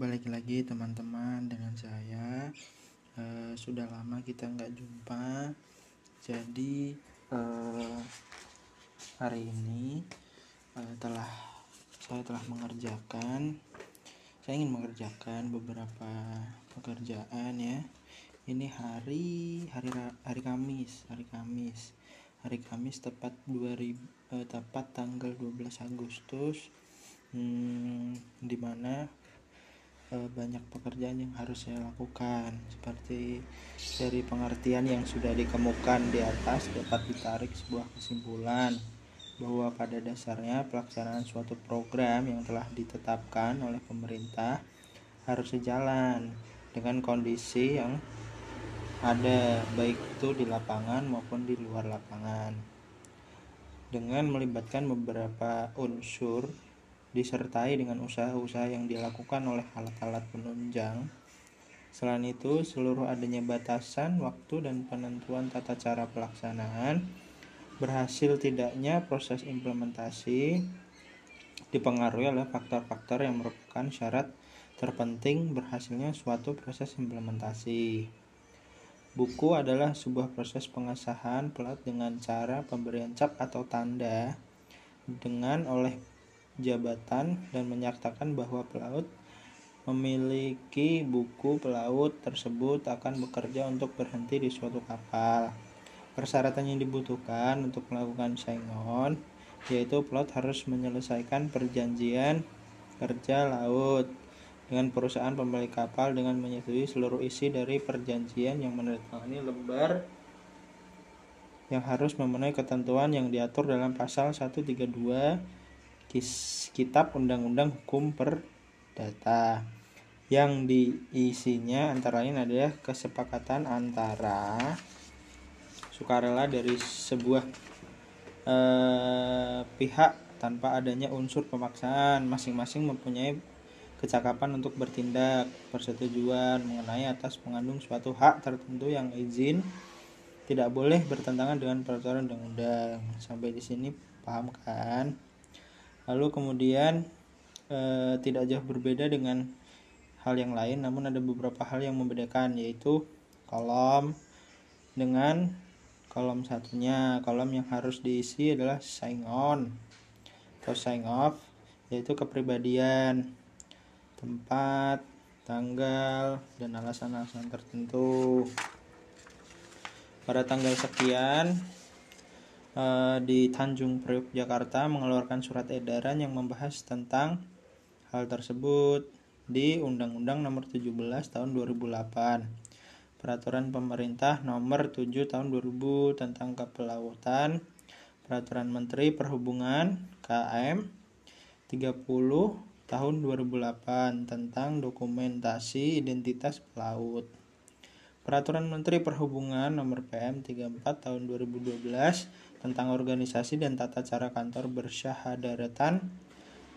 balik lagi teman-teman dengan saya. Uh, sudah lama kita nggak jumpa, jadi uh, hari ini uh, telah saya telah mengerjakan, saya ingin mengerjakan beberapa pekerjaan ya. Ini hari hari hari Kamis, hari Kamis, hari Kamis tepat 2000 uh, tepat tanggal 12 Agustus hmm, di mana e, banyak pekerjaan yang harus saya lakukan. Seperti dari pengertian yang sudah dikemukakan di atas dapat ditarik sebuah kesimpulan bahwa pada dasarnya pelaksanaan suatu program yang telah ditetapkan oleh pemerintah harus sejalan dengan kondisi yang ada baik itu di lapangan maupun di luar lapangan. Dengan melibatkan beberapa unsur disertai dengan usaha-usaha yang dilakukan oleh alat-alat penunjang. Selain itu, seluruh adanya batasan waktu dan penentuan tata cara pelaksanaan berhasil tidaknya proses implementasi dipengaruhi oleh faktor-faktor yang merupakan syarat terpenting berhasilnya suatu proses implementasi. Buku adalah sebuah proses pengesahan plat dengan cara pemberian cap atau tanda dengan oleh jabatan dan menyatakan bahwa pelaut memiliki buku pelaut tersebut akan bekerja untuk berhenti di suatu kapal. Persyaratan yang dibutuhkan untuk melakukan saingon yaitu pelaut harus menyelesaikan perjanjian kerja laut dengan perusahaan pemilik kapal dengan menyetujui seluruh isi dari perjanjian yang menandatangani lembar yang harus memenuhi ketentuan yang diatur dalam pasal 132 Kitab Undang-Undang Hukum Perdata. Yang diisinya antara lain adalah kesepakatan antara sukarela dari sebuah eh, pihak tanpa adanya unsur pemaksaan. Masing-masing mempunyai kecakapan untuk bertindak persetujuan mengenai atas mengandung suatu hak tertentu yang izin tidak boleh bertentangan dengan peraturan undang-undang. Sampai di sini paham kan lalu kemudian e, tidak jauh berbeda dengan hal yang lain namun ada beberapa hal yang membedakan yaitu kolom dengan kolom satunya. Kolom yang harus diisi adalah sign on atau sign off yaitu kepribadian tempat tanggal dan alasan-alasan tertentu. Pada tanggal sekian di Tanjung Priok Jakarta mengeluarkan surat edaran yang membahas tentang hal tersebut di Undang-Undang Nomor 17 Tahun 2008. Peraturan Pemerintah Nomor 7 Tahun 2000 tentang Kepelautan, Peraturan Menteri Perhubungan KM 30 Tahun 2008 tentang dokumentasi identitas pelaut. Peraturan Menteri Perhubungan Nomor PM 34 Tahun 2012 tentang organisasi dan tata cara kantor bersyahadaratan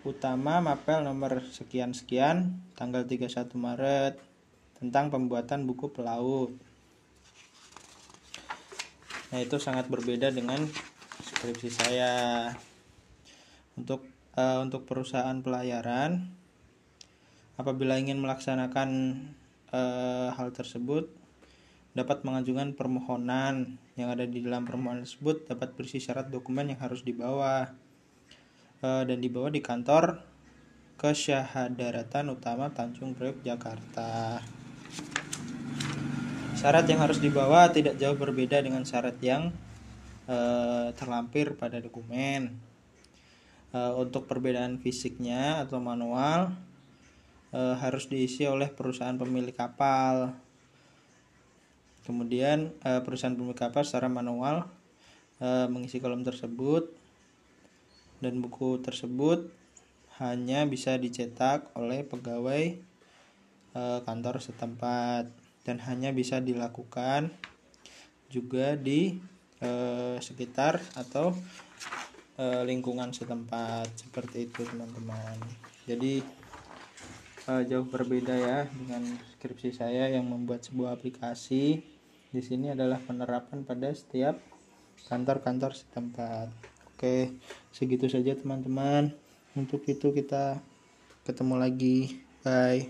utama mapel nomor sekian-sekian tanggal 31 Maret tentang pembuatan buku pelaut. Nah, itu sangat berbeda dengan skripsi saya. Untuk uh, untuk perusahaan pelayaran apabila ingin melaksanakan uh, hal tersebut dapat mengajukan permohonan yang ada di dalam permohonan tersebut dapat berisi syarat dokumen yang harus dibawa e, dan dibawa di kantor Kesyahadaratan Utama Tanjung Priok Jakarta. Syarat yang harus dibawa tidak jauh berbeda dengan syarat yang e, terlampir pada dokumen. E, untuk perbedaan fisiknya atau manual e, harus diisi oleh perusahaan pemilik kapal Kemudian uh, perusahaan pemilik kapal secara manual uh, mengisi kolom tersebut. Dan buku tersebut hanya bisa dicetak oleh pegawai uh, kantor setempat. Dan hanya bisa dilakukan juga di sekitar atau lingkungan setempat. Seperti itu teman-teman. Jadi uh, jauh berbeda ya dengan skripsi saya yang membuat sebuah aplikasi di sini adalah penerapan pada setiap kantor-kantor setempat. Oke, segitu saja teman-teman. Untuk itu kita ketemu lagi. Bye.